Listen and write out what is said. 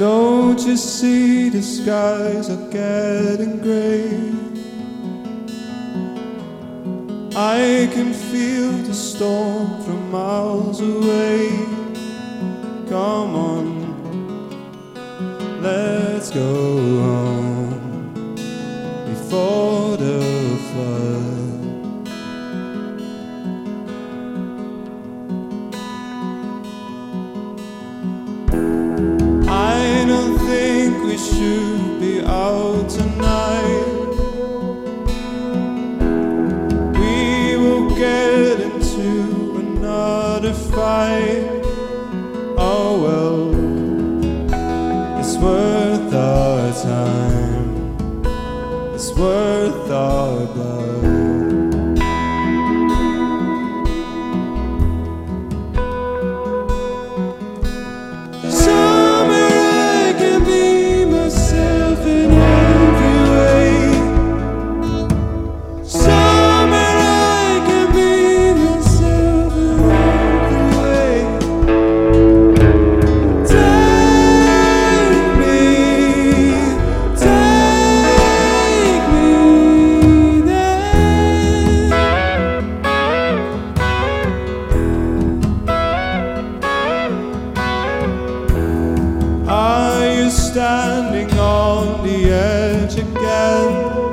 Don't you see the skies are getting gray? I can feel the storm from miles away. Come on, let's go home another fight. Oh well, it's worth our time. It's worth our blood. Standing on the edge again?